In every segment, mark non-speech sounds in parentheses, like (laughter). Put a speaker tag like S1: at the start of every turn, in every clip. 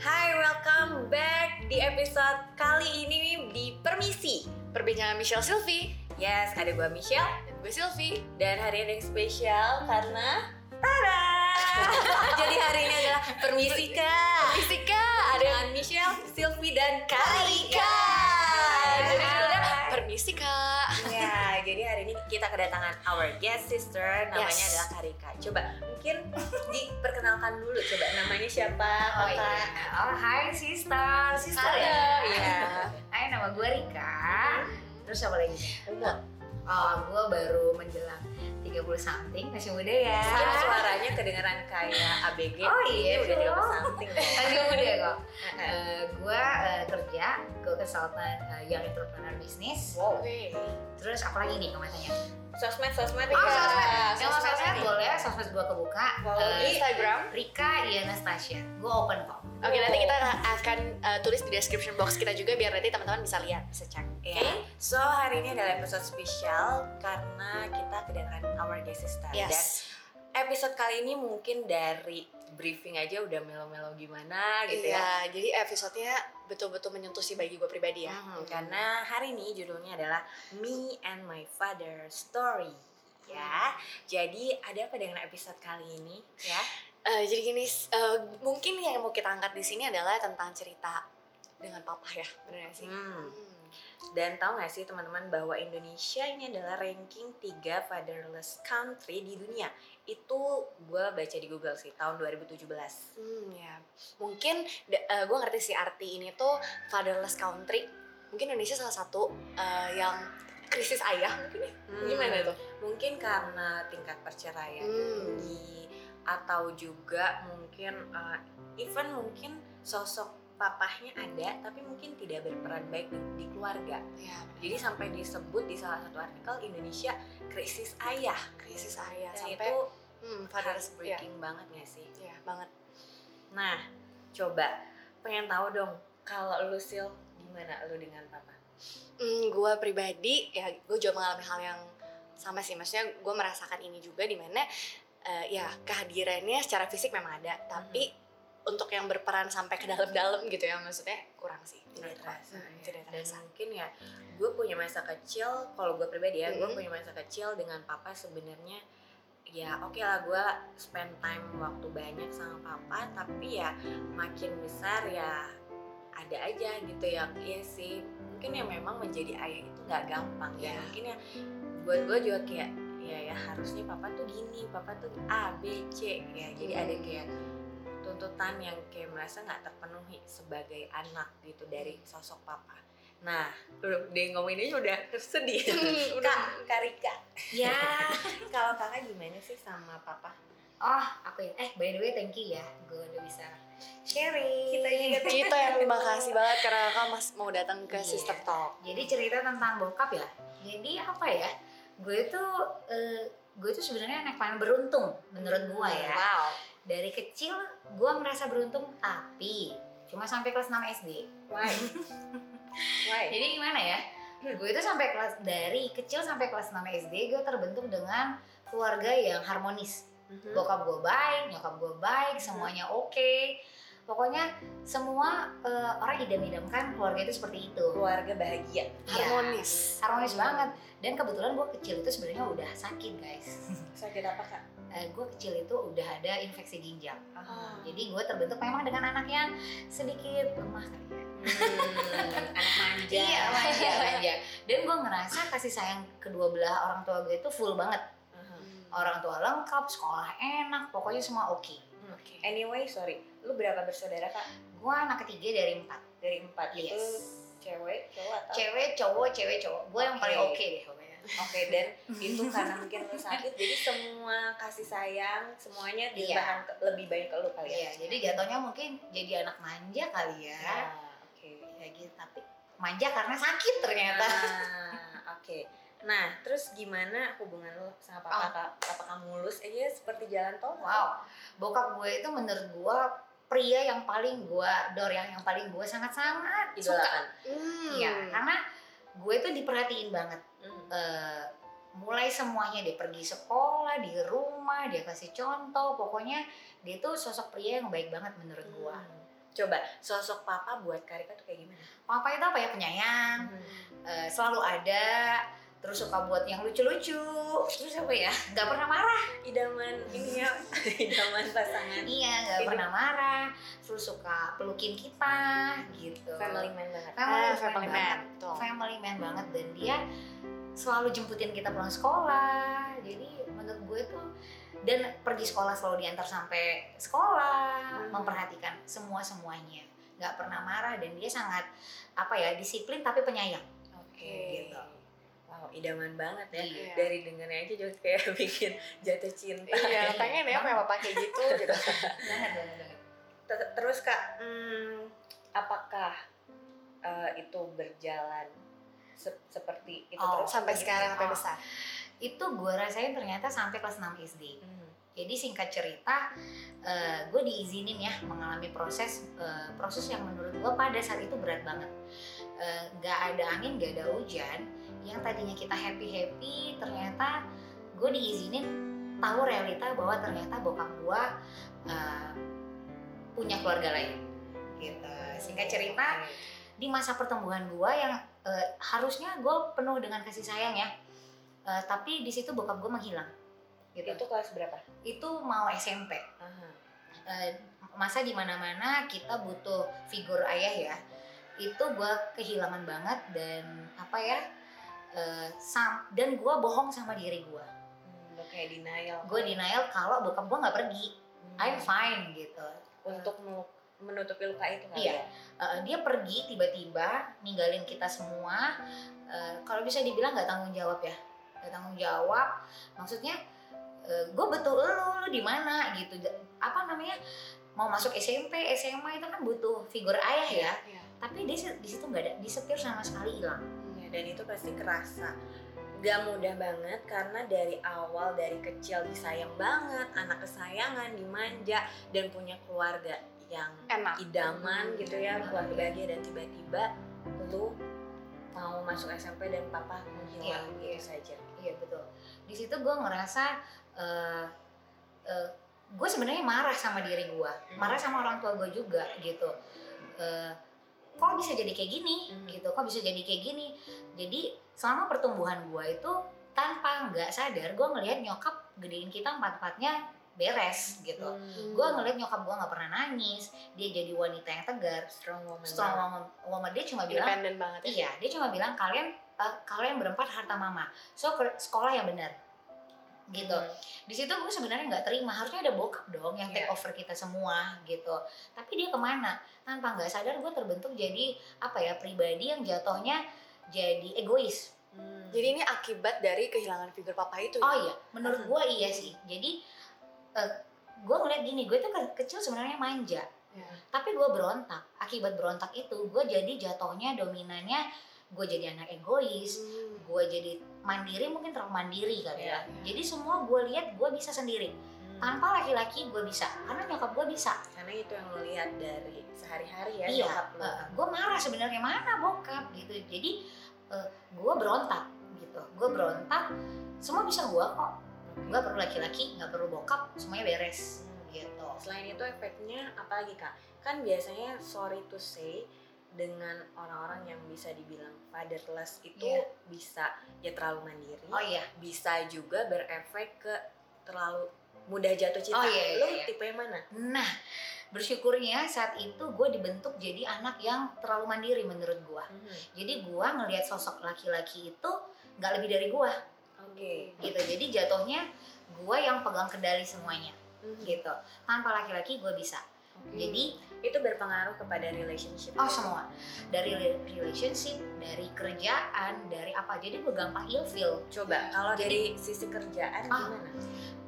S1: Hai, welcome back di episode kali ini di Permisi.
S2: Perbincangan Michelle Sylvie
S1: Yes, ada gua Michelle
S2: dan gue Sylvie.
S1: dan hari ini yang spesial karena Tada! (laughs) Jadi hari ini adalah Permisi Kak.
S2: Fisika ada
S1: Dengan Michelle, Sylvie dan Karika.
S2: Jadi permisi kak.
S1: Kita kedatangan our guest sister namanya
S2: Yes.
S1: adalah Karika. Coba mungkin diperkenalkan dulu coba namanya siapa?
S3: Oh iya. Oh hai sister, sister
S2: Halo.
S3: ya.
S1: Iya.
S3: Hai nama gue Rika. Terus apa lagi?
S1: Umur.
S3: Oh gue baru menjelang 30 something, masih muda ya.
S1: Mungkin suaranya kedengeran kayak ABG.
S3: Oh iya,
S1: udah
S3: dong.
S1: 30 something.
S3: Masih muda kok. Eh, gue eh, kerja, gue konsultan eh, Young Entrepreneur Business.
S1: Wow.
S2: Oke.
S3: Terus apa lagi nih kamu
S1: Sosmed sosmed
S3: Oh
S1: Rika.
S3: sosmed, yang
S1: Sosmed
S3: sosmed
S1: nih.
S3: boleh, sosmed gue kebuka.
S1: Follow
S3: Eh,
S1: di
S2: Instagram.
S3: Rika iya Nastasia, gue open kok.
S2: Oke nanti kita akan uh, tulis di description box kita juga biar nanti teman-teman bisa lihat, bisa cek.
S1: Ya. So hari ini adalah episode spesial karena kita kedatangan our guest sister. Dan
S2: Yes.
S1: episode kali ini mungkin dari briefing aja udah melo-melo gimana gitu ya.
S2: Iya, jadi episodenya betul-betul menyentuh si bagi gue pribadi ya.
S1: Hmm, karena hari ini judulnya adalah Me and My Father Story. Ya, jadi ada apa dengan episode kali ini ya?
S2: Eh, jadi gini, eh, mungkin yang mau kita angkat di sini adalah tentang cerita dengan papa ya, bener gak sih?
S1: Hmm.
S2: Hmm.
S1: Dan tahu nggak sih teman-teman bahwa Indonesia ini adalah ranking 3 fatherless country di dunia. Itu gue baca di Google sih tahun 2017.
S2: Hmm, ya. Mungkin gue ngerti sih arti ini tuh fatherless country. Mungkin Indonesia salah satu eh, yang krisis ayah mungkin ya.
S1: Hmm.
S2: Gimana tuh?
S1: Mungkin karena tingkat perceraian
S2: Hmm.
S1: tinggi atau juga mungkin uh, even mungkin sosok papahnya ada tapi mungkin tidak berperan baik di, di keluarga.
S2: Ya,
S1: Jadi sampai disebut di salah satu artikel Indonesia krisis ayah.
S2: krisis ayah
S1: Dan
S2: sampai
S1: itu
S2: hmm, fatherless ya,
S1: heartbreaking banget gak sih?
S2: ya banget.
S1: Nah, coba pengen tahu dong kalau lu sil gimana lu dengan papa?
S2: Hmm, gue pribadi ya gue juga mengalami hal yang sama sih. Maksudnya gue merasakan ini juga di mana eh, ya kehadirannya secara fisik memang ada, tapi untuk yang berperan sampai ke dalam-dalam gitu ya maksudnya kurang sih.
S1: Tidak
S2: gue.
S1: terasa.
S2: Hmm, tidak
S1: Dan
S2: terasa.
S1: mungkin ya gue punya masa kecil kalau gue pribadi ya gue
S2: Mhm.
S1: punya masa kecil dengan papa sebenarnya ya oke lah gue spend time waktu banyak sama papa tapi ya makin besar ya ada aja gitu ya iya sih mungkin ya memang menjadi ayah itu nggak gampang ya
S2: Iya.
S1: mungkin ya buat gue juga kayak ya ya harusnya papa tuh gini papa tuh A B C ya jadi ada
S2: Hmm.
S1: kayak tuntutan yang kayak merasa nggak terpenuhi sebagai anak gitu dari sosok papa. Nah, udah dia ngomongin aja udah sedih. Kak, Karika.
S3: Ya. (laughs)
S1: Kalau kakak gimana sih sama papa?
S3: Oh, aku ya. Eh, by the way, thank you ya. Gue udah bisa sharing.
S1: Kita juga
S2: Kita yang terima kasih banget karena kakak mas mau datang ke
S3: Iya.
S2: Sister Talk.
S3: Jadi cerita tentang bokap ya. Jadi apa ya? Gue tuh eh, gue tuh sebenarnya anak paling beruntung menurut gue ya.
S2: Wow.
S3: Dari kecil gue merasa beruntung tapi cuma sampai kelas 6 SD.
S1: Why? Why?
S3: Jadi gimana ya? Gue itu sampai kelas dari kecil sampai kelas 6 SD gue terbentuk dengan keluarga yang harmonis.
S1: Mhm.
S3: Bokap gue baik, nyokap gue baik, semuanya oke. Pokoknya semua eh, orang idam-idamkan keluarga itu seperti itu.
S1: Keluarga bahagia.
S3: Iya.
S2: Harmonis.
S3: harmonis banget dan kebetulan gue kecil itu sebenarnya udah sakit guys (laughs)
S1: Sakit apa kak?
S3: Eh, gue kecil itu udah ada infeksi ginjal
S1: Ah.
S3: jadi gue terbentuk memang dengan anak yang sedikit lemah kali ya
S1: Hmm, anak manja.
S3: iya manja manja dan gue ngerasa kasih sayang kedua belah orang tua gue itu full banget
S1: Mhm.
S3: orang tua lengkap sekolah enak pokoknya semua oke
S1: Hmm.
S2: Oke.
S1: Anyway, sorry. Lu berapa bersaudara kak?
S3: gue anak ketiga dari empat
S1: Dari empat itu
S3: Yes.
S1: cewek, cowok atau?
S3: cewek cowok cewek cowok gue yang
S1: Oke.
S3: paling oke deh pokoknya
S1: Oke dan (laughs) itu karena mungkin lu sakit jadi semua kasih sayang semuanya
S3: Iya.
S1: dilimpahkan ke- lebih banyak ke lu kali ya.
S3: iya jadi jatuhnya mungkin jadi anak manja kali ya
S1: Ya, oke.
S3: ya gitu tapi manja karena sakit ternyata
S1: Nah, (laughs) oke. Nah, terus gimana hubungan lu sama papa?
S3: Ah.
S1: Kak? Apakah mulus aja seperti jalan tol?
S3: wow bokap gue itu menurut gue pria yang paling gue dor yang yang paling gue sangat sangat suka
S1: Idolakan.
S2: Hmm.
S3: iya karena gue tuh diperhatiin banget
S1: Hmm.
S3: Eh, mulai semuanya dia pergi sekolah di rumah dia kasih contoh pokoknya dia tuh sosok pria yang baik banget menurut gue
S1: Hmm. Coba sosok papa buat Karika tuh kayak gimana?
S3: Papa itu apa ya penyayang, eh, selalu ada, terus suka buat yang lucu-lucu, terus apa ya, nggak pernah marah.
S1: Idaman ini ya, (laughs) idaman pasangan.
S3: Iya, nggak pernah marah, terus suka pelukin kita, gitu.
S1: Family man banget.
S3: Family
S2: Ah,
S3: man
S2: family man.
S3: banget.
S2: Betul.
S3: family man banget dan dia selalu jemputin kita pulang sekolah jadi menurut gue tuh dan pergi sekolah selalu diantar sampai sekolah
S1: Hmm.
S3: memperhatikan semua semuanya nggak pernah marah dan dia sangat apa ya disiplin tapi penyayang
S1: Oke.
S3: Gitu.
S1: Idaman banget ya.
S2: Iya.
S1: Dari dengarnya aja juga kayak (laughs) bikin jatuh cinta.
S2: Iya, pengen ya punya papa kayak gitu (laughs) gitu.
S3: banget banget
S1: Terus kak, hmm, apakah eh, itu berjalan se- seperti itu
S3: Oh,
S1: terus
S2: Sampai sekarang sampai
S3: Oh.
S2: besar.
S3: itu gue rasain ternyata sampai kelas 6 SD
S1: Hmm.
S3: Jadi singkat cerita, gue diizinin ya mengalami proses eh, proses yang menurut gue pada saat itu berat banget. Eh, Gak ada angin, gak ada hujan. Yang tadinya kita happy happy, ternyata gue diizinin tahu realita bahwa ternyata bokap gue eh, punya keluarga lain. Gitu. Singkat cerita, di masa pertumbuhan gue yang eh, harusnya gue penuh dengan kasih sayang ya, Eh, tapi di situ bokap gue menghilang. Gitu
S1: itu kelas berapa?
S3: itu mau SMP
S1: Aha.
S3: Eh, masa di mana-mana kita butuh figur ayah ya itu gue kehilangan banget dan apa ya eh, sam dan gue bohong sama diri gue
S1: Hmm, lo kayak denial.
S3: gue denial kalau bokap gue nggak pergi
S1: Hmm.
S3: I'm fine gitu
S1: Untuk menu- menutupi luka itu kali
S3: Iya.
S1: ya?
S3: Eh, dia pergi tiba-tiba ninggalin kita semua Eh, kalau bisa dibilang nggak tanggung jawab ya nggak tanggung jawab maksudnya gue betul lu lu di mana gitu apa namanya mau masuk SMP SMA itu kan butuh figur ayah ya
S2: Iya.
S3: tapi di situ di situ nggak ada disetir sama sekali hilang
S1: Ya, dan itu pasti kerasa. Gak mudah banget karena dari awal dari kecil disayang banget anak kesayangan dimanja dan punya keluarga yang
S2: Enak.
S1: idaman gitu ya keluarga bahagia dan tiba-tiba lu mau masuk SMP dan papa menghilang
S3: Iya,
S1: gitu saja.
S3: Iya betul. Di situ gue ngerasa eh gue sebenarnya marah sama diri gue marah sama orang tua gue juga gitu. Eh, kok bisa jadi kayak gini
S1: Hmm.
S3: gitu kok bisa jadi kayak gini jadi selama pertumbuhan gue itu tanpa nggak sadar gue ngelihat nyokap gedein kita empat empatnya beres gitu
S1: Hmm.
S3: gue ngeliat nyokap gue nggak pernah nangis dia jadi wanita yang tegar
S1: strong woman
S3: strong woman, woman. dia cuma bilang
S2: banget ya.
S3: iya dia cuma bilang kalian eh, kalian berempat harta mama so ke sekolah yang benar gitu
S1: Hmm.
S3: di situ gue sebenarnya nggak terima harusnya ada bokap dong yang take
S1: Iya.
S3: over kita semua gitu tapi dia ke mana tanpa nggak sadar gue terbentuk jadi apa ya pribadi yang jatuhnya jadi egois
S1: Hmm.
S2: Jadi ini akibat dari kehilangan figur papa itu.
S3: oh
S2: ya?
S3: iya menurut gue iya sih jadi eh, gue ngeliat gini gue tuh ke- kecil sebenarnya manja
S2: Iya.
S3: tapi gue berontak akibat berontak itu gue jadi jatuhnya dominannya gue jadi anak egois
S2: Hmm.
S3: gue jadi mandiri mungkin terlalu mandiri kali ya
S1: Iya.
S3: jadi semua gue lihat gue bisa sendiri
S1: Hmm.
S3: tanpa laki-laki gue bisa karena nyokap gue bisa
S1: karena itu yang lo lihat dari sehari-hari ya
S3: iya
S1: nyokap lo.
S3: gue marah sebenarnya mana bokap gitu jadi gue berontak gitu gue berontak semua bisa gue kok gue perlu laki-laki nggak perlu bokap semuanya beres
S1: Hmm.
S3: gitu
S1: Selain itu efeknya apa lagi kak? Kan biasanya sorry to say dengan orang-orang yang bisa dibilang fatherless itu
S3: Iya.
S1: bisa ya terlalu mandiri,
S3: oh iya.
S1: Bisa juga berefek ke terlalu mudah jatuh cinta.
S3: Oh, iya, iya,
S1: Lu
S3: iya.
S1: tipe yang mana?
S3: nah bersyukurnya saat itu gue dibentuk jadi anak yang terlalu mandiri menurut gue jadi gue ngelihat sosok laki-laki itu nggak lebih dari gue
S1: Oke.
S3: gitu. Jadi jatuhnya gue yang pegang kendali semuanya. Gitu. Tanpa laki-laki gue bisa. Jadi
S1: itu berpengaruh kepada relationship.
S3: oh semua dari re- relationship dari kerjaan dari apa jadi gue gampang ilfeel
S1: Coba kalau dari sisi kerjaan
S3: Ah.
S1: gimana?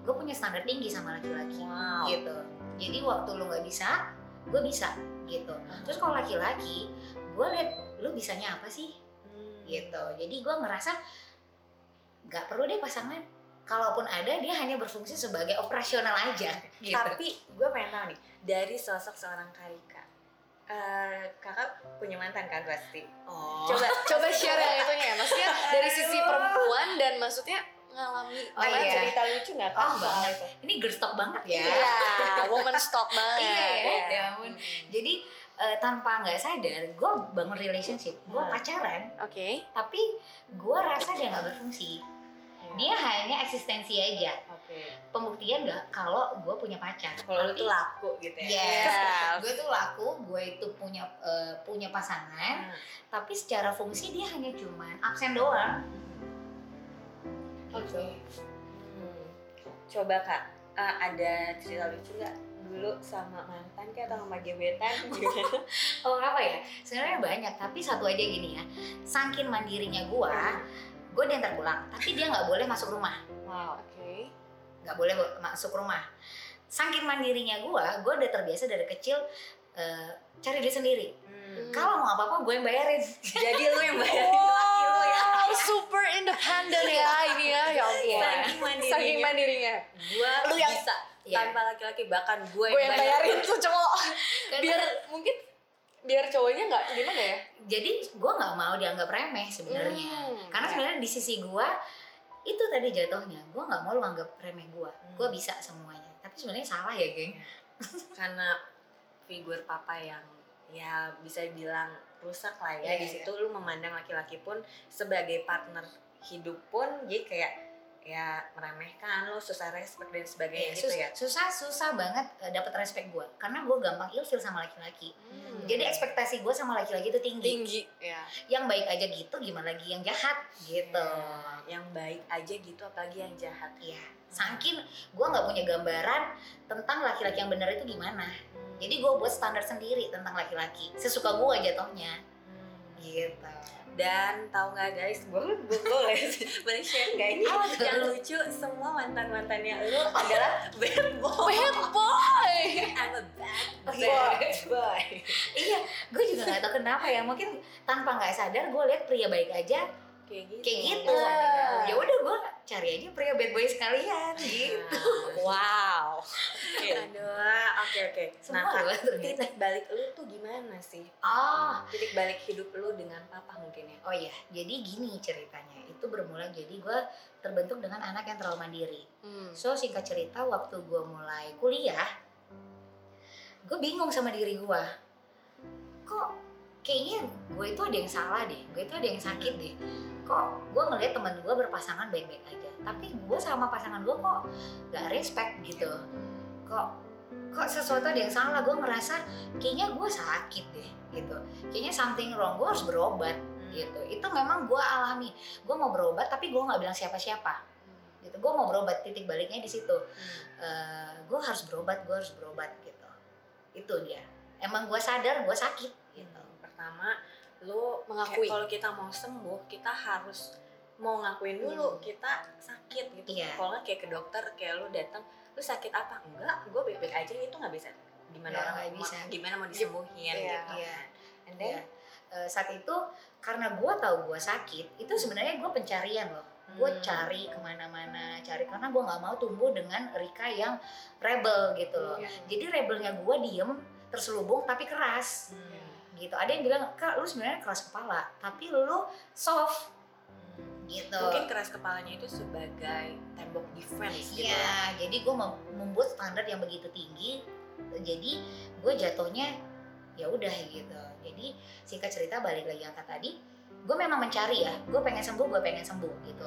S3: gue punya standar tinggi sama laki-laki
S1: Wow.
S3: gitu jadi waktu lu nggak bisa gue bisa gitu terus kalau laki-laki gue liat lu bisanya apa sih
S1: Hmm.
S3: gitu jadi gue ngerasa nggak perlu deh pasangan kalaupun ada dia hanya berfungsi sebagai operasional aja gitu
S1: Tapi gue pengen tahu nih dari sosok seorang Karika. Eh, kakak punya mantan kan pasti.
S3: oh
S1: Coba
S2: Coba share yang (laughs) itunya ya. Maksudnya dari sisi perempuan dan maksudnya ngalami
S3: Oh, iya.
S1: cerita lucu nggak kak?
S3: Oh, banget.
S1: itu?
S3: Ini girl talk banget ya.
S2: Iya, woman stock (laughs) banget.
S3: Iya, ya,
S2: Iya.
S3: ya ampun. Jadi eh, tanpa nggak sadar, gue bangun relationship, gue
S1: Hmm.
S3: pacaran,
S2: Oke.
S3: tapi gue rasa dia nggak berfungsi. Dia hanya eksistensi aja.
S1: Oke.
S3: Pembuktian nggak kalau gue punya pacar.
S1: Kalau lu tuh laku gitu ya?
S3: Yes.
S2: Yes.
S3: gue tuh laku, gue itu punya eh, punya pasangan,
S1: Hmm.
S3: tapi secara fungsi dia hanya cuman absen doang.
S1: Oke. Hmm. Coba kak, eh, ada cerita lucu nggak dulu sama mantan kayak atau sama gebetan (laughs) gimana?
S3: Oh apa ya? Sebenarnya banyak, tapi satu aja gini ya. Saking mandirinya gue, gue diantar pulang, tapi dia nggak boleh masuk rumah.
S1: Wow.
S2: Oke.
S3: nggak boleh masuk rumah. Saking mandirinya gue, gue udah terbiasa dari kecil eh, cari dia sendiri.
S1: Hmm.
S3: Kalau mau apa-apa gue yang bayarin.
S1: Jadi lu yang bayarin (laughs) laki lu ya?
S2: Wow, super independent ya ini ya. Ya.
S3: Iya.
S1: Saking mandirinya.
S2: Saking mandirinya.
S1: Gua
S2: Lu yang-
S1: bisa
S3: Iya.
S1: tanpa laki-laki bahkan gue
S2: Gue yang bayarin tuh cowok. Biar mungkin biar cowoknya nggak gimana ya?
S3: Jadi gue nggak mau dianggap remeh sebenarnya.
S2: Hmm.
S3: Karena sebenarnya di sisi gue itu tadi jatuhnya. Gue nggak mau lu anggap remeh gue.
S1: Hmm.
S3: Gue bisa semuanya. Tapi sebenarnya salah ya geng. (laughs)
S1: karena figur papa yang ya bisa bilang rusak lah ya
S3: Iya,
S1: di situ lu memandang laki-laki pun sebagai partner hidup pun jadi kayak ya meremehkan lu susah respect dan sebagainya
S3: Iya,
S1: gitu ya
S3: susah susah banget eh, dapat respect gue. Karena gue gampang ilfil sama laki-laki.
S2: Hmm.
S3: Jadi ekspektasi gue sama laki-laki itu tinggi.
S2: tinggi. Ya.
S3: Yang baik aja gitu, gimana lagi yang jahat gitu.
S1: Ya, yang baik aja gitu apalagi yang jahat
S3: Iya, saking gue nggak punya gambaran tentang laki-laki yang benar itu gimana. Jadi gue buat standar sendiri tentang laki-laki. Sesuka gue jatuhnya. Gitu.
S1: dan tahu nggak guys gue gue boleh boleh share nggak ini
S3: tuh?
S1: yang lucu semua mantan mantannya lu adalah bad boy
S2: Bad boy.
S1: I'm a bad
S3: Oh,
S1: boy,
S3: iya.
S1: boy.
S3: iya, gue juga nggak tahu kenapa ya. Mungkin tanpa nggak sadar gue lihat pria baik aja
S1: kayak gitu
S3: kayak gitu.
S2: Ah.
S3: Ya udah gue cari aja pria bad boy sekalian gitu. (laughs)
S2: Wow.
S1: Aduh, oke oke. Nah,
S3: Semua
S1: Kak,
S3: loh
S1: titik balik lu tuh gimana sih?
S3: Oh,
S1: Titik balik hidup lu dengan papa mungkin ya?
S3: oh iya. Jadi gini ceritanya. Itu bermula jadi gue terbentuk dengan anak yang terlalu mandiri.
S2: Hmm.
S3: So singkat cerita waktu gue mulai kuliah, gue bingung sama diri gue. Kok kayaknya gue itu ada yang salah deh, gue itu ada yang sakit deh. Kok gue ngeliat teman gue berpasangan baik-baik aja, tapi gue sama pasangan gue kok gak respect gitu. Kok kok sesuatu ada yang salah, gue ngerasa kayaknya gue sakit deh gitu. Kayaknya something wrong, gue harus berobat gitu. Itu memang gue alami. Gue mau berobat tapi gue nggak bilang siapa-siapa gitu. Gue mau berobat titik baliknya di situ
S1: Hmm.
S3: gue harus berobat gue harus berobat gitu itu dia emang gue sadar gue sakit gitu
S1: Pertama, lu
S2: Mengakui.
S1: kalau kita mau sembuh, kita harus mau ngakuin dulu kita sakit gitu.
S3: Iya.
S1: Kalau nggak kayak ke dokter, kayak lu datang, lu sakit apa? Enggak, gue baik-baik aja itu nggak bisa. Gimana
S3: Nggak,
S1: orang
S3: bisa.
S1: Gimana mau disembuhin
S2: Iya.
S1: gitu?
S3: Iya.
S1: And then,
S3: Ya, eh, saat itu karena gue tahu gue sakit itu sebenarnya gue pencarian loh gue
S1: Hmm.
S3: cari ke mana-mana cari karena gue nggak mau tumbuh dengan Rika yang rebel gitu loh
S2: Iya.
S3: jadi rebelnya gue diem terselubung tapi keras
S1: Hmm.
S3: Gitu ada yang bilang kak lu sebenarnya keras kepala tapi lu soft gitu
S1: Mungkin keras kepalanya itu sebagai tembok defense gitu. ya.
S3: Iya, jadi gue membuat standar yang begitu tinggi, jadi gue jatuhnya ya udah gitu. Jadi singkat cerita balik lagi angkat tadi, gue memang mencari ya, gue pengen sembuh, gue pengen sembuh gitu.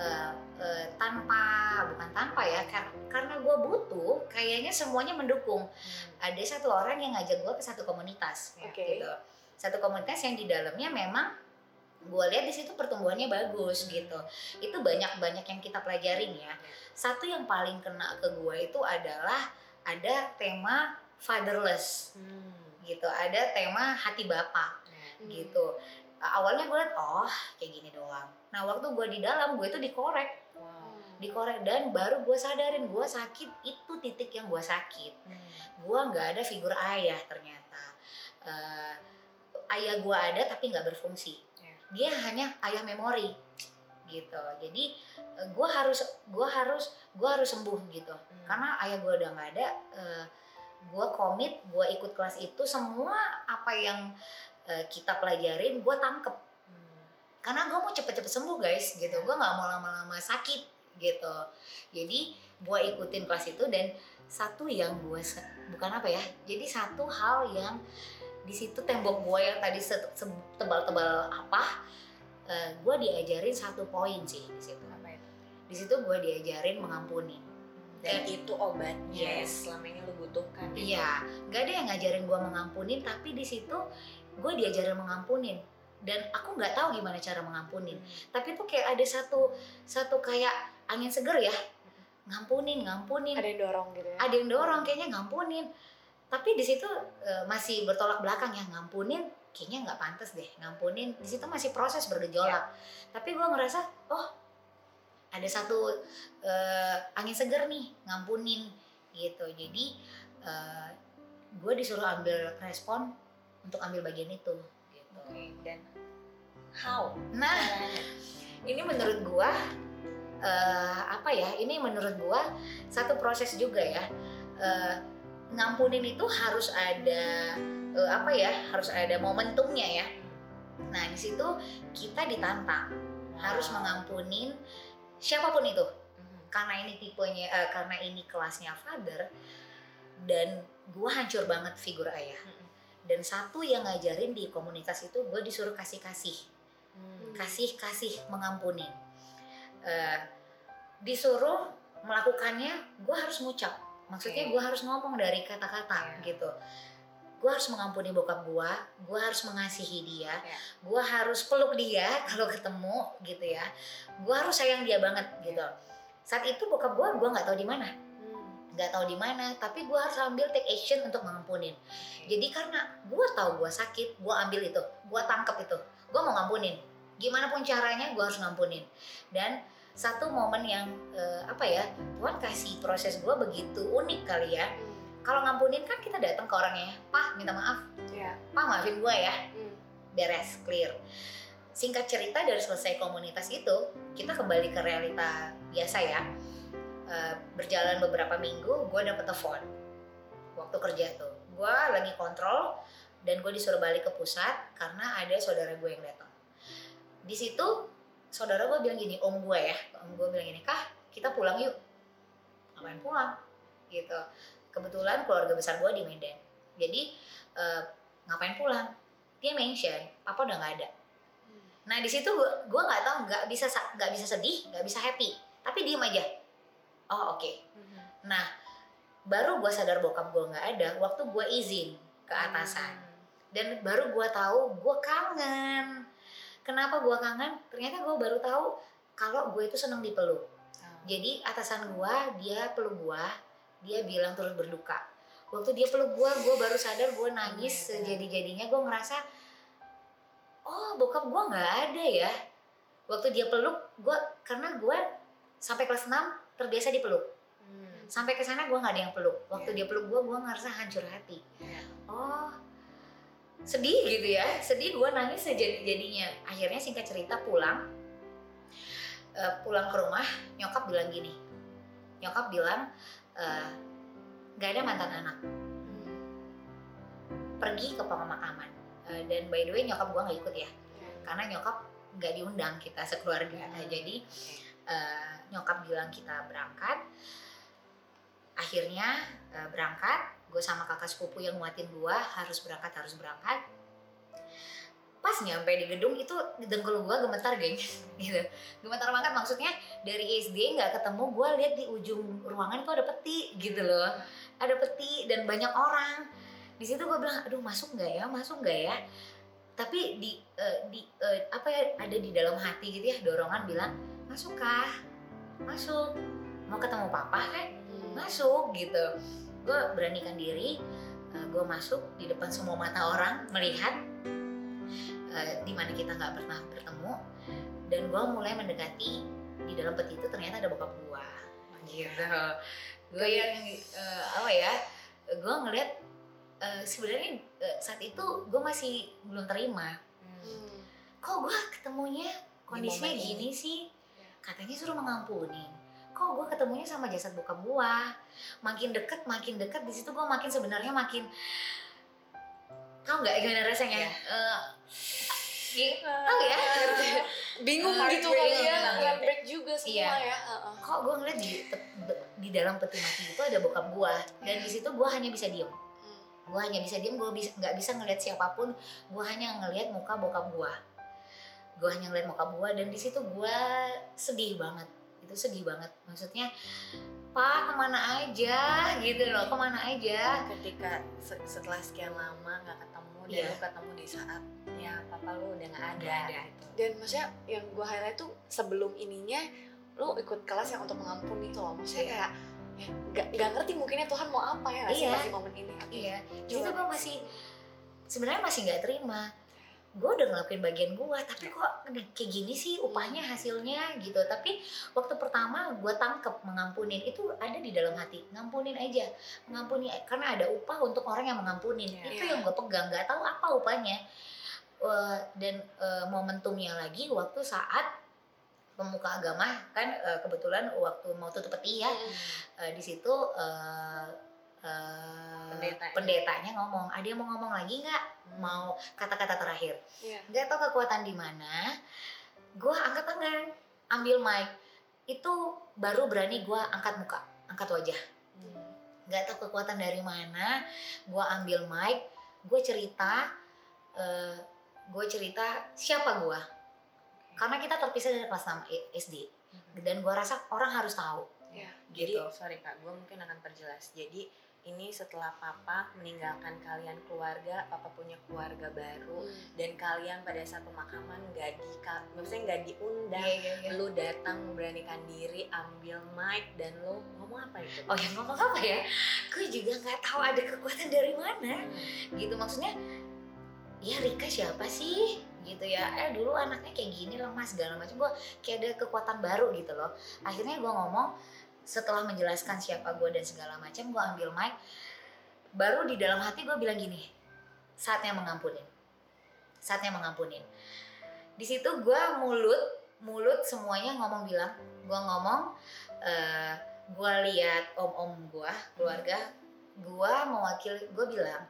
S3: Eh, eh, tanpa bukan tanpa ya, kar- karena gue butuh, kayaknya semuanya mendukung.
S1: Hmm.
S3: Ada satu orang yang ngajak gue ke satu komunitas,
S2: Oke.
S3: gitu. Satu komunitas yang di dalamnya memang gue lihat di situ pertumbuhannya bagus gitu itu banyak banyak yang kita pelajarin ya satu yang paling kena ke gue itu adalah ada tema fatherless
S1: Hmm.
S3: gitu ada tema hati bapak
S2: Hmm.
S3: gitu awalnya gue liat oh kayak gini doang nah waktu gue di dalam gue itu dikorek
S1: Wow.
S3: dikorek dan baru gue sadarin gue sakit itu titik yang gue sakit
S1: Hmm.
S3: gue nggak ada figur ayah ternyata Eh, ayah gue ada tapi nggak berfungsi
S1: Ya.
S3: dia hanya ayah memori gitu jadi gue harus gue harus gue harus sembuh gitu
S1: Hmm.
S3: karena ayah gue udah nggak ada gue komit gue ikut kelas itu semua apa yang eh, kita pelajarin gue tangkep.
S1: Hmm.
S3: karena gue mau cepet-cepet sembuh guys gitu. Gue nggak mau lama-lama sakit gitu. Jadi gue ikutin kelas itu dan satu yang gue bukan apa ya jadi satu hal yang di situ tembok gue yang tadi tebal-tebal apa gue diajarin satu poin sih di situ. Di situ gue diajarin mengampuni.
S1: Dan itu obatnya
S3: Yes.
S1: selama ini lu butuhkan
S3: Iya, nggak ada yang ngajarin gue mengampunin, tapi di situ gue diajarin mengampunin dan aku nggak tahu gimana cara mengampunin. Tapi tuh kayak ada satu satu kayak angin seger ya, ngampunin, ngampunin.
S2: Ada yang dorong gitu ya.
S3: Ada yang dorong kayaknya ngampunin. Tapi di situ eh, masih bertolak belakang ya ngampunin, kayaknya nggak pantas deh ngampunin. Di situ masih proses bergejolak. Tapi gue ngerasa, oh ada satu eh, angin seger nih ngampunin gitu. Jadi eh, gue disuruh ambil respon untuk ambil bagian itu. Gitu.
S1: Oke, dan how
S3: Nah, ini menurut gua eh, apa ya? Ini menurut gua satu proses juga ya. Eh, ngampunin itu harus ada eh, apa ya? Harus ada momentumnya ya. Nah di situ kita ditantang harus
S1: Wow.
S3: mengampunin siapa pun itu.
S1: Mhm.
S3: Karena ini tipenya, eh, karena ini kelasnya father dan gua hancur banget figur ayah.
S1: Mhm.
S3: Dan satu yang ngajarin di komunitas itu gue disuruh kasih kasih
S1: Hmm.
S3: kasih kasih mengampuni Eh, disuruh melakukannya gue harus ngucap maksudnya gue harus ngomong dari kata-kata
S1: Iya.
S3: gitu gue harus mengampuni bokap gue gue harus mengasihi dia
S1: Iya.
S3: gue harus peluk dia (laughs) kalau ketemu gitu ya gue harus sayang dia banget gitu saat itu bokap gue gue nggak tahu di mana. Nggak tahu di mana tapi gue harus ambil take action untuk mengampunin jadi karena gue tahu gue sakit gue ambil itu gue tangkap itu gue mau ngampunin. Gimana pun caranya gue harus ngampunin. Dan satu momen yang eh, apa ya Tuhan kasih proses gue begitu unik kali ya. Kalau ngampunin kan kita datang ke orangnya pah minta maaf.
S2: Iya.
S3: pah maafin gue ya.
S2: Hmm.
S3: beres clear. Singkat cerita dari selesai komunitas itu kita kembali ke realita biasa ya Eh, berjalan beberapa minggu gue dapet telepon. Waktu kerja tuh. Gue lagi kontrol dan gue disuruh balik ke pusat karena ada saudara gue yang datang. Di situ saudara gue bilang gini om gue ya. Om gue bilang gini kah kita pulang yuk. Ngapain pulang? Gitu. Kebetulan keluarga besar gue di Medan. Jadi eh, ngapain pulang? Dia mention papa udah nggak ada. Nah di situ gue gue nggak tahu nggak bisa sa- nggak bisa sedih nggak bisa happy. Tapi diem aja oh oke.
S2: Mhm.
S3: nah baru gue sadar bokap gue nggak ada waktu gue izin ke atasan. Dan baru gue tahu gue kangen. Kenapa gue kangen? Ternyata gue baru tahu kalau gue itu seneng dipeluk
S1: Oh.
S3: jadi atasan gue dia peluk gue dia bilang turut berduka. Waktu dia peluk gue gue baru sadar gue nangis
S1: Iya, benar.
S3: sejadi jadinya gue ngerasa oh bokap gue nggak ada ya. Waktu dia peluk gue karena gue sampai kelas 6 terbiasa dipeluk.
S1: Hmm.
S3: sampai ke sana gue nggak ada yang peluk. Waktu
S1: Iya.
S3: dia peluk gue gue ngerasa hancur hati.
S1: Iya.
S3: oh sedih gitu ya. Sedih gue nangis sejadi jadinya akhirnya singkat cerita pulang. Eh, pulang ke rumah nyokap bilang gini. Nyokap bilang eh, nggak ada mantan anak. Pergi ke pemakaman. Eh, dan by the way nyokap gue nggak ikut ya. Karena nyokap nggak diundang kita sekeluarga. Nah, jadi eh, nyokap bilang kita berangkat akhirnya eh, berangkat gue sama kakak sepupu yang nguatin gue harus berangkat harus berangkat. Pas nyampe di gedung itu dengkul gue gemetar geng. (laughs) Gitu. Gemetar banget maksudnya dari SD nggak ketemu gue lihat di ujung ruangan itu ada peti gitu loh. Ada peti dan banyak orang. Di situ gue bilang aduh masuk nggak ya? Masuk nggak ya? Tapi di eh, di eh, apa ya ada di dalam hati gitu ya dorongan bilang masuk kah masuk. Mau ketemu papa kan masuk gitu. Gue beranikan diri gue masuk di depan semua mata orang melihat eh, di mana kita nggak pernah bertemu dan gue mulai mendekati di dalam peti itu ternyata ada bokap gue gitu. Gue yang eh, apa ya gue ngeliat eh, sebenarnya eh, saat itu gue masih belum terima.
S1: Hmm.
S3: kok gue ketemunya kondisinya gini sih. Katanya suruh mengampuni. Kok gue ketemunya sama jasad bokap gue makin deket makin deket. Di situ gue makin sebenarnya makin tau nggak gimana rasanya?
S1: Ya. (laughs)
S3: Eh, gitu tahu ya?
S2: Bingung gitu. kali ya heartbreak juga semua
S3: Iya.
S2: ya
S3: kok gue ngeliat di di dalam peti mati itu ada bokap gue dan di situ gue hanya bisa diem.
S2: Hmm.
S3: gue hanya bisa diem gue bisa nggak bisa ngeliat siapa pun. Gue hanya ngeliat muka bokap gue gue hanya ngeliat muka gue dan di situ gue sedih banget itu sedih banget maksudnya pak ke mana aja gitu loh ke mana aja
S1: ketika se- setelah sekian lama nggak ketemu dan
S3: Iya.
S1: lu ketemu di saat ya papa lu udah nggak ada,
S3: ada.
S1: gitu.
S2: dan maksudnya yang gue highlight tuh sebelum ininya lu ikut kelas yang untuk mengampuni itu loh maksudnya
S3: Iya.
S2: kayak ya, nggak nggak ngerti mungkinnya Tuhan mau apa ya sih
S3: Iya.
S2: pas di momen ini
S3: iya di
S2: Coba.
S3: situ gue masih sebenarnya masih nggak terima gue udah ngelakuin bagian gue tapi kok kayak gini sih upahnya hasilnya gitu. Tapi waktu pertama gue tangkep mengampunin itu ada di dalam hati. Ngampunin aja. Mengampuni karena ada upah untuk orang yang mengampunin.
S1: Iya.
S3: itu yang gue pegang nggak tahu apa upahnya. Eh, dan eh, momentumnya lagi waktu saat pemuka agama kan eh, kebetulan waktu mau tutup peti ya. Eh, di situ eh, eh,
S1: Pendetanya.
S3: pendetanya ngomong ada yang mau ngomong lagi nggak? Mau kata-kata terakhir.
S2: Iya.
S3: nggak tahu kekuatan di mana. Gue angkat tangan ambil mic. Itu baru berani gue angkat muka angkat wajah.
S1: Hmm.
S3: nggak tahu kekuatan dari mana. Gue ambil mic gue cerita eh, gue cerita siapa gue karena kita terpisah dari kelas 6 I- SD dan gue rasa orang harus tahu.
S2: Iya.
S1: Jadi
S3: gitu
S1: sorry kak, gue mungkin akan perjelas. Jadi ini setelah papa meninggalkan kalian keluarga, papa punya keluarga baru, dan kalian pada saat pemakaman nggak di, maksudnya nggak diundang.
S3: Iya, iya, iya.
S1: Lu datang memberanikan diri, ambil mic dan lu ngomong apa itu?
S3: Oh ya ngomong apa ya? Gue juga nggak tahu ada kekuatan dari mana. Gitu maksudnya. Ya Rika siapa sih? Gitu ya. Eh dulu anaknya kayak gini loh mas segala macam. Gue kayak ada kekuatan baru gitu loh. Akhirnya gue ngomong setelah menjelaskan siapa gue dan segala macam, gue ambil mic. Baru di dalam hati gue bilang gini, saatnya mengampunin. Saatnya mengampunin. Di situ gue mulut mulut semuanya ngomong bilang, gue ngomong. eh gue lihat om-om gue keluarga gue mewakili gue bilang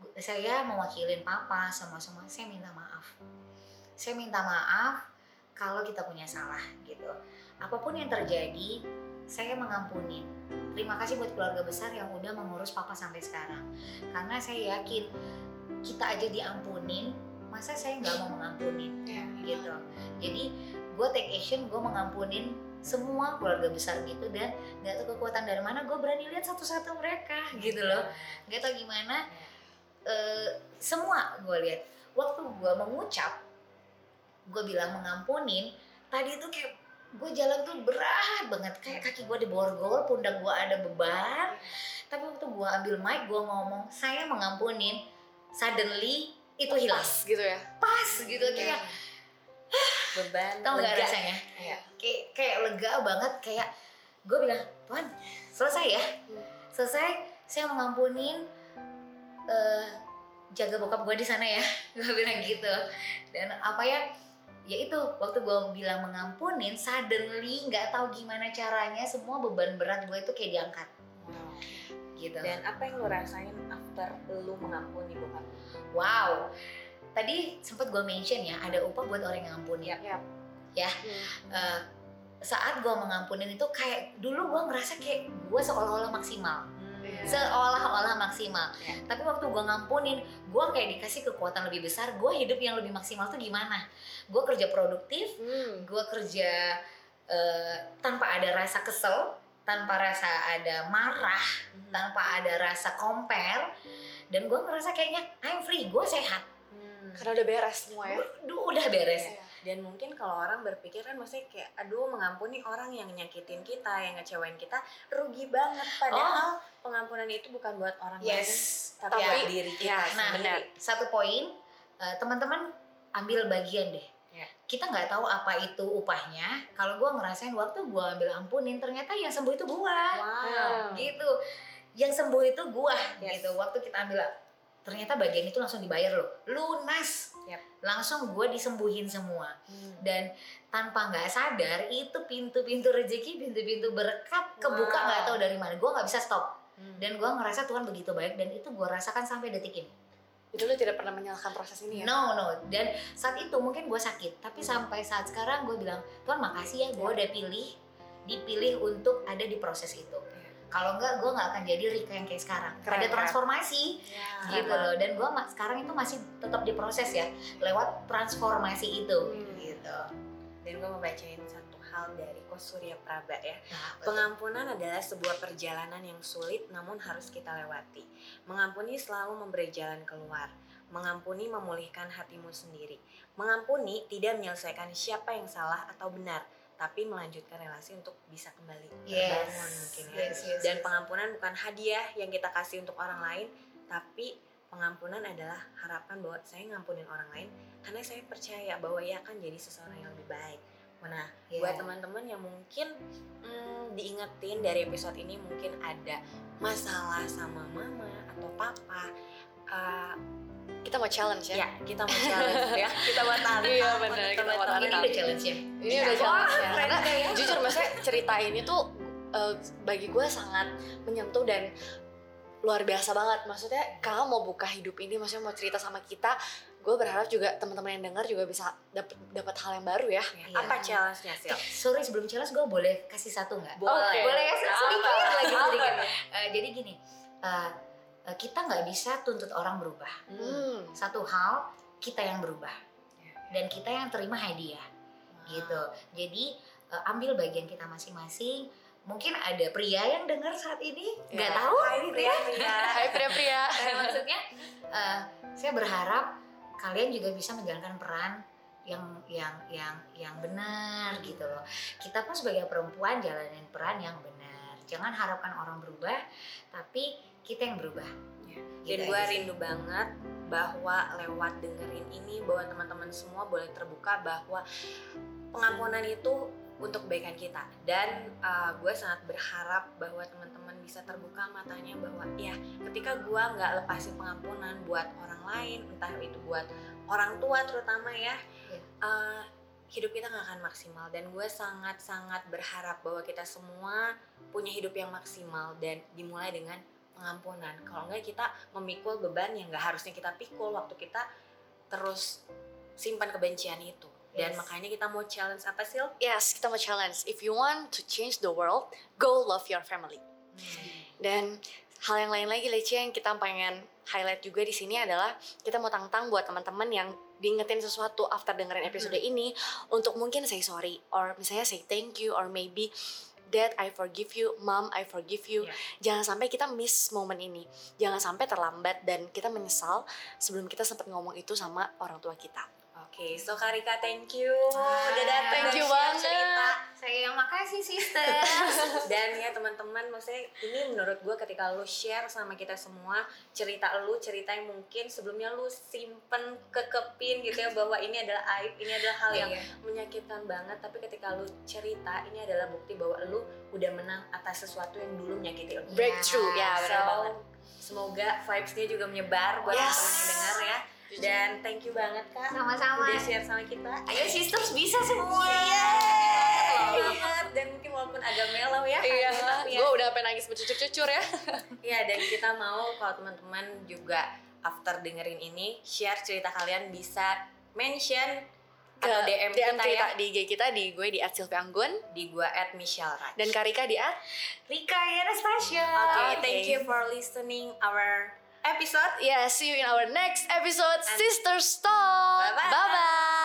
S3: "Gu- saya mewakilin papa sama semua saya minta maaf saya minta maaf kalau kita punya salah gitu apa pun yang terjadi saya mengampuni. Terima kasih buat keluarga besar yang udah mengurus papa sampai sekarang. Karena saya yakin kita aja diampunin masa saya nggak mau mengampunin
S2: Iya.
S3: gitu. Jadi gue take action gue mengampunin semua keluarga besar gitu dan nggak tahu kekuatan dari mana gue berani lihat satu-satu mereka gitu loh. Nggak tahu gimana eh, semua gue lihat. Waktu gue mengucap gue bilang mengampunin tadi tuh kayak gue jalan tuh berat banget. Kayak kaki gue diborgol pundak gue ada beban. Tapi waktu gue ambil mic gue ngomong saya mengampunin suddenly itu hilang.
S2: Pas gitu ya?
S3: Pas gitu. Kayak
S1: Beban. (sighs)
S3: tau nggak rasanya?
S1: Iya.
S3: kayak kayak lega banget. Kayak gue bilang Tuhan selesai ya?
S2: Hmm.
S3: selesai. Saya mengampunin eh, jaga bokap gue di sana ya. (laughs) Gue bilang gitu. Dan apa ya ya itu waktu gue bilang mengampunin suddenly nggak tahu gimana caranya semua beban berat gue itu kayak diangkat
S1: Wow.
S3: gitu
S1: Dan apa yang lu rasain after lu mengampuni bokap?
S3: wow tadi sempat gue mention ya ada upah buat orang yang ngampuni
S1: Iya.
S3: ya Eh, saat gue mengampunin itu kayak dulu gue ngerasa kayak gue seolah-olah maksimal
S2: Iya.
S3: seolah-olah maksimal
S1: Ya.
S3: tapi waktu gue ngampunin gue kayak dikasih kekuatan lebih besar gue hidup yang lebih maksimal tuh gimana gue kerja produktif
S2: Hmm.
S3: gue kerja eh, tanpa ada rasa kesel tanpa rasa ada marah tanpa ada rasa compare dan gue ngerasa kayaknya I'm free gue sehat
S1: Hmm.
S2: Karena udah beres semua ya
S3: Duh, udah beres
S2: Iya.
S1: Dan mungkin kalau orang berpikir kan maksudnya kayak aduh mengampuni orang yang nyakitin kita, yang ngecewain kita rugi banget. Padahal pengampunan itu bukan buat orang lain,
S3: yes
S1: tapi
S3: Ya.
S1: buat diri kita
S2: Ya,
S3: Nah,
S1: sendiri.
S3: satu poin eh, teman-teman ambil bagian deh.
S1: Ya.
S3: Kita nggak tahu apa itu upahnya. Kalau gue ngerasain waktu gue ambil ampunin, ternyata yang sembuh itu gue,
S1: Wow.
S3: gitu. Yang sembuh itu gue,
S1: Yes.
S3: gitu. Waktu kita ambil, ternyata bagian itu langsung dibayar loh, lunas.
S1: Yap.
S3: Langsung gue disembuhin semua.
S1: Hmm.
S3: Dan tanpa nggak sadar itu pintu-pintu rezeki, pintu-pintu berkat kebuka
S1: Wow.
S3: nggak tahu dari mana. Gue nggak bisa stop.
S1: Hmm.
S3: Dan gue ngerasa Tuhan begitu baik dan itu gue rasakan sampai detik ini.
S2: Itu lu tidak pernah menyalahkan proses ini ya?
S3: No, no. Dan saat itu mungkin gue sakit, tapi sampai saat sekarang gue bilang, Tuhan makasih ya, gue udah pilih, dipilih untuk ada di proses itu. Kalau enggak, gue nggak akan jadi Rika yang kayak sekarang.
S2: Keren,
S3: ada
S2: keren.
S3: transformasi
S1: Ya.
S3: gitu loh. Dan gue sekarang itu masih tetap diproses ya, lewat transformasi itu.
S1: Hmm.
S3: Gitu.
S1: Dan gue mau bacain satu hal dari Kosurya Praba ya.
S3: Nah,
S1: Pengampunan adalah sebuah perjalanan yang sulit namun harus kita lewati. Mengampuni selalu memberi jalan keluar. Mengampuni memulihkan hatimu sendiri. Mengampuni tidak menyelesaikan siapa yang salah atau benar, tapi melanjutkan relasi untuk bisa kembali
S3: Yes.
S1: terbangun mungkin ya.
S3: Yes, yes,
S1: Dan
S3: yes.
S1: pengampunan bukan hadiah yang kita kasih untuk orang lain, tapi pengampunan adalah harapan bahwa saya ngampunin orang lain karena saya percaya bahwa ia akan jadi seseorang yang lebih baik. Nah,
S3: Iya.
S1: buat teman-teman yang mungkin hmm, diingetin dari episode ini mungkin ada masalah sama mama atau papa, uh,
S2: Kita mau challenge ya?
S1: ya kita mau challenge ya, (laughs) kita mau tantang
S2: Iya,
S1: buat
S2: bener, kita mau
S1: teman-teman.
S3: ini udah challenge ya.
S2: Ini
S1: Iya.
S2: udah challenge ya. Karena
S1: ya.
S2: jujur maksudnya cerita ini tuh eh, bagi gue sangat menyentuh dan luar biasa banget. Maksudnya kalau mau buka hidup ini, maksudnya mau cerita sama kita, gue berharap juga teman-teman yang dengar juga bisa dapat dapat hal yang baru ya.
S1: Ya,
S3: Iya.
S1: Apa challenge-nya sih?
S3: Sorry sebelum challenge gue boleh kasih satu nggak?
S1: Boleh.
S2: Oke.
S3: Boleh ya sedikit lagi sedikit.
S1: Apa?
S3: Eh, jadi gini, eh, kita nggak bisa tuntut orang berubah.
S2: Hmm.
S3: Satu hal kita yang berubah
S1: Ya.
S3: dan kita yang terima hadiah gitu. Jadi eh, ambil bagian kita masing-masing. Mungkin ada pria yang dengar saat ini nggak
S2: Ya.
S3: tahu.
S1: Hai pria pria. (laughs)
S2: Hai pria-pria.
S3: Eh, maksudnya eh, saya berharap kalian juga bisa menjalankan peran yang yang yang yang benar gitu loh. Kita pun sebagai perempuan jalanin peran yang benar. Jangan harapkan orang berubah, tapi kita yang berubah.
S1: Ya. Dan gue rindu banget bahwa lewat dengerin ini bahwa teman-teman semua boleh terbuka bahwa pengampunan itu untuk kebaikan kita dan gue sangat berharap bahwa teman-teman bisa terbuka matanya bahwa ya ketika gue nggak lepasin pengampunan buat orang lain entah itu buat orang tua terutama ya
S3: Iya.
S1: eh, hidup kita nggak akan maksimal dan gue sangat-sangat berharap bahwa kita semua punya hidup yang maksimal dan dimulai dengan pengampunan. Kalau enggak kita memikul beban yang nggak harusnya kita pikul waktu kita terus simpan kebencian itu. Dan
S3: Yes.
S1: makanya kita mau challenge apa sih?
S2: Yes, kita mau challenge. If you want to change the world, go love your family. Dan hal yang lain lagi Leci yang kita pengen highlight juga di sini adalah kita mau tantang buat teman-teman yang diingetin sesuatu after dengerin episode ini untuk mungkin say sorry or misalnya say thank you or maybe Dad, I forgive you. Mom, I forgive you.
S1: Iya.
S2: Jangan sampai kita miss momen ini. Jangan sampai terlambat dan kita menyesal sebelum kita sempat ngomong itu sama orang tua kita.
S1: Oke, so Karika thank you
S3: Ah,
S1: udah datang
S2: thank you
S1: share
S2: banget.
S1: cerita.
S3: Saya yang makasih sister. (laughs)
S1: Dan ya teman-teman, maksudnya ini menurut gue ketika lu share sama kita semua cerita lu, cerita yang mungkin sebelumnya lu simpen kekepin gitu ya bahwa ini adalah aib, ini adalah hal yang
S3: Iya.
S1: menyakitkan banget. Tapi ketika lu cerita, ini adalah bukti bahwa lu udah menang atas sesuatu yang dulu menyakiti lu.
S2: Breakthrough, ya benar
S1: So,
S2: banget.
S1: semoga vibes-nya juga menyebar buat
S2: Yes.
S1: teman-teman yang dengar ya. Dan thank you banget kak
S3: Sama-sama.
S1: udah share sama kita.
S3: Ayo sisters bisa semua.
S1: banget dan mungkin walaupun agak mellow ya
S2: Iya,
S1: tapi ya
S2: gue udah pengen nangis (laughs) bercucur-cucur ya.
S1: Iya dan kita mau kalau teman-teman juga after dengerin ini share cerita kalian bisa mention
S2: Ke
S1: atau DM, kita,
S2: kita
S1: ya
S2: di IG kita di gue di @sylvianggun
S1: di gua at Michelle Raj.
S2: dan Karika di at
S3: Rika Anastasia.
S1: Oke,
S2: Oke.
S1: thank you for listening our episode.
S2: Yeah, see you in our next episode, Sister Talk.
S1: Bye-bye.
S2: Bye bye.